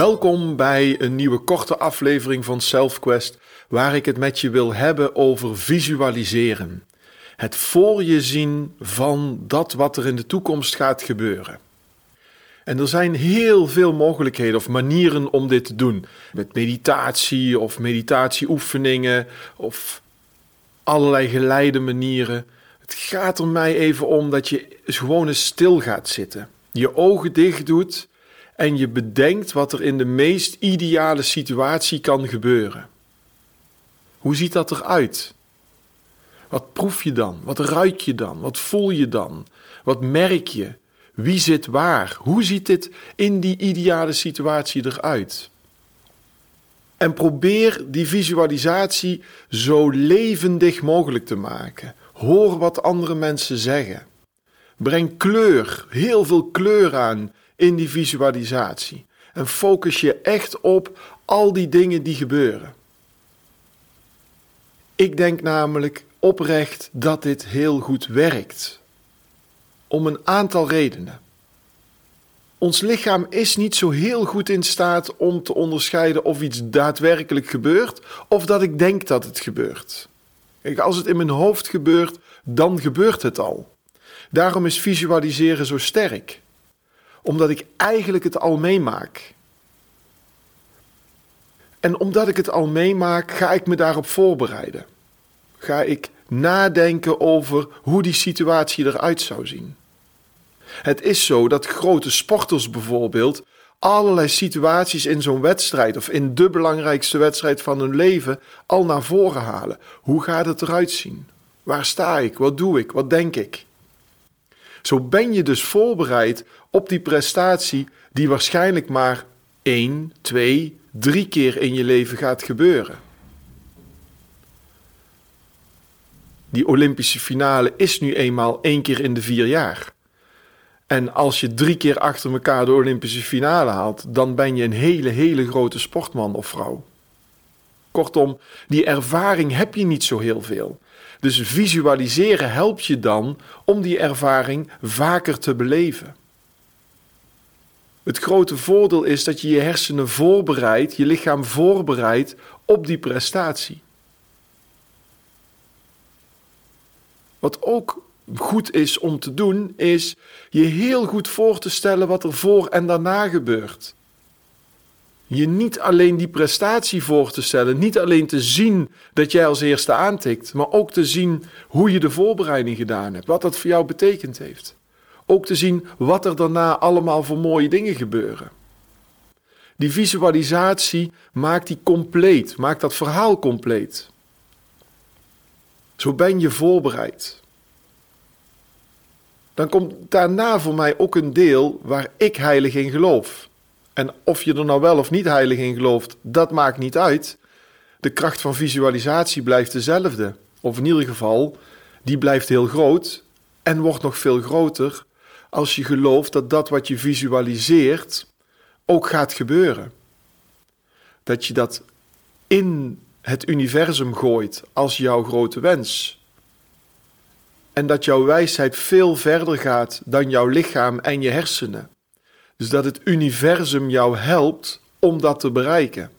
Welkom bij een nieuwe korte aflevering van SelfQuest, waar ik het met je wil hebben over visualiseren. Het voor je zien van dat wat er in de toekomst gaat gebeuren. En er zijn heel veel mogelijkheden of manieren om dit te doen. Met meditatie of meditatieoefeningen of allerlei geleide manieren. Het gaat er mij even om dat je gewoon eens stil gaat zitten. Je ogen dicht doet en je bedenkt wat er in de meest ideale situatie kan gebeuren. Hoe ziet dat eruit? Wat proef je dan? Wat ruik je dan? Wat voel je dan? Wat merk je? Wie zit waar? Hoe ziet dit in die ideale situatie eruit? En probeer die visualisatie zo levendig mogelijk te maken. Hoor wat andere mensen zeggen. Breng kleur, heel veel kleur aan in die visualisatie. En focus je echt op al die dingen die gebeuren. Ik denk namelijk oprecht dat dit heel goed werkt. Om een aantal redenen. Ons lichaam is niet zo heel goed in staat om te onderscheiden of iets daadwerkelijk gebeurt of dat ik denk dat het gebeurt. Kijk, als het in mijn hoofd gebeurt, dan gebeurt het al. Daarom is visualiseren zo sterk omdat ik eigenlijk het al meemaak. En omdat ik het al meemaak, ga ik me daarop voorbereiden. Ga ik nadenken over hoe die situatie eruit zou zien. Het is zo dat grote sporters bijvoorbeeld allerlei situaties in zo'n wedstrijd of in de belangrijkste wedstrijd van hun leven al naar voren halen. Hoe gaat het eruit zien? Waar sta ik? Wat doe ik? Wat denk ik? Zo ben je dus voorbereid op die prestatie die waarschijnlijk maar één, twee, drie keer in je leven gaat gebeuren. Die Olympische finale is nu eenmaal één keer in de vier jaar. En als je drie keer achter elkaar de Olympische finale haalt, dan ben je een hele, hele grote sportman of vrouw. Kortom, die ervaring heb je niet zo heel veel. Dus visualiseren helpt je dan om die ervaring vaker te beleven. Het grote voordeel is dat je je hersenen voorbereidt, je lichaam voorbereidt op die prestatie. Wat ook goed is om te doen, is je heel goed voor te stellen wat er voor en daarna gebeurt je niet alleen die prestatie voor te stellen, niet alleen te zien dat jij als eerste aantikt, maar ook te zien hoe je de voorbereiding gedaan hebt, wat dat voor jou betekend heeft. Ook te zien wat er daarna allemaal voor mooie dingen gebeuren. Die visualisatie maakt die compleet, maakt dat verhaal compleet. Zo ben je voorbereid. Dan komt daarna voor mij ook een deel waar ik heilig in geloof. En of je er nou wel of niet heilig in gelooft, dat maakt niet uit. De kracht van visualisatie blijft dezelfde. Of in ieder geval, die blijft heel groot en wordt nog veel groter als je gelooft dat dat wat je visualiseert ook gaat gebeuren. Dat je dat in het universum gooit als jouw grote wens. En dat jouw wijsheid veel verder gaat dan jouw lichaam en je hersenen. Dus dat het universum jou helpt om dat te bereiken.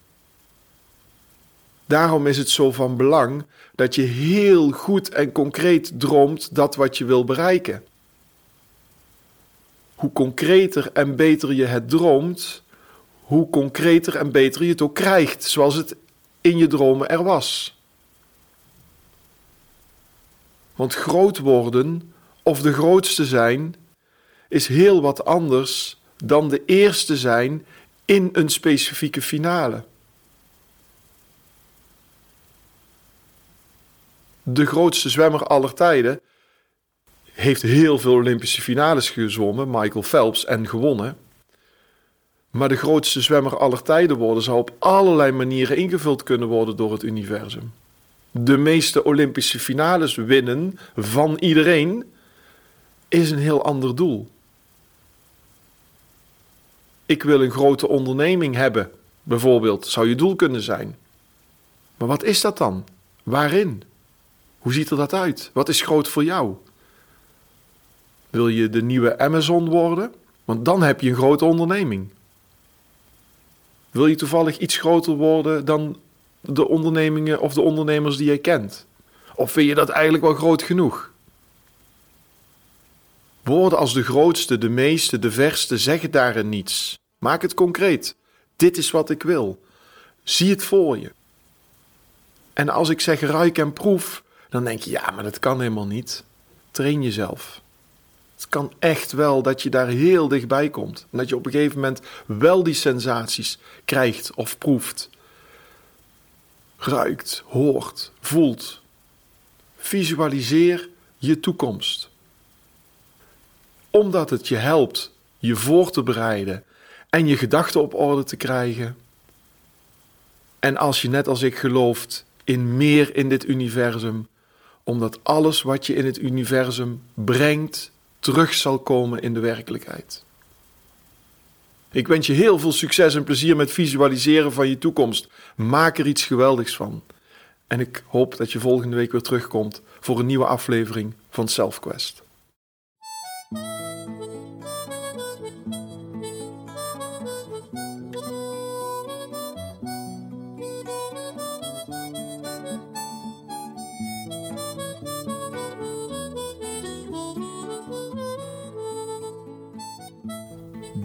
Daarom is het zo van belang dat je heel goed en concreet droomt dat wat je wil bereiken. Hoe concreter en beter je het droomt, hoe concreter en beter je het ook krijgt, zoals het in je dromen er was. Want groot worden of de grootste zijn is heel wat anders dan de eerste zijn in een specifieke finale. De grootste zwemmer aller tijden heeft heel veel Olympische finales gezwommen, Michael Phelps, en gewonnen. Maar de grootste zwemmer aller tijden worden zou op allerlei manieren ingevuld kunnen worden door het universum. De meeste Olympische finales winnen van iedereen is een heel ander doel. Ik wil een grote onderneming hebben, bijvoorbeeld, zou je doel kunnen zijn. Maar wat is dat dan? Waarin? Hoe ziet er dat uit? Wat is groot voor jou? Wil je de nieuwe Amazon worden? Want dan heb je een grote onderneming. Wil je toevallig iets groter worden dan de ondernemingen of de ondernemers die jij kent? Of vind je dat eigenlijk wel groot genoeg? Woorden als de grootste, de meeste, de verste zeggen daarin niets. Maak het concreet. Dit is wat ik wil. Zie het voor je. En als ik zeg ruik en proef, dan denk je ja, maar dat kan helemaal niet. Train jezelf. Het kan echt wel dat je daar heel dichtbij komt. En dat je op een gegeven moment wel die sensaties krijgt of proeft. Ruikt, hoort, voelt. Visualiseer je toekomst. Omdat het je helpt je voor te bereiden en je gedachten op orde te krijgen. En als je net als ik gelooft in meer in dit universum, omdat alles wat je in het universum brengt, terug zal komen in de werkelijkheid. Ik wens je heel veel succes en plezier met visualiseren van je toekomst. Maak er iets geweldigs van. En ik hoop dat je volgende week weer terugkomt voor een nieuwe aflevering van SelfQuest.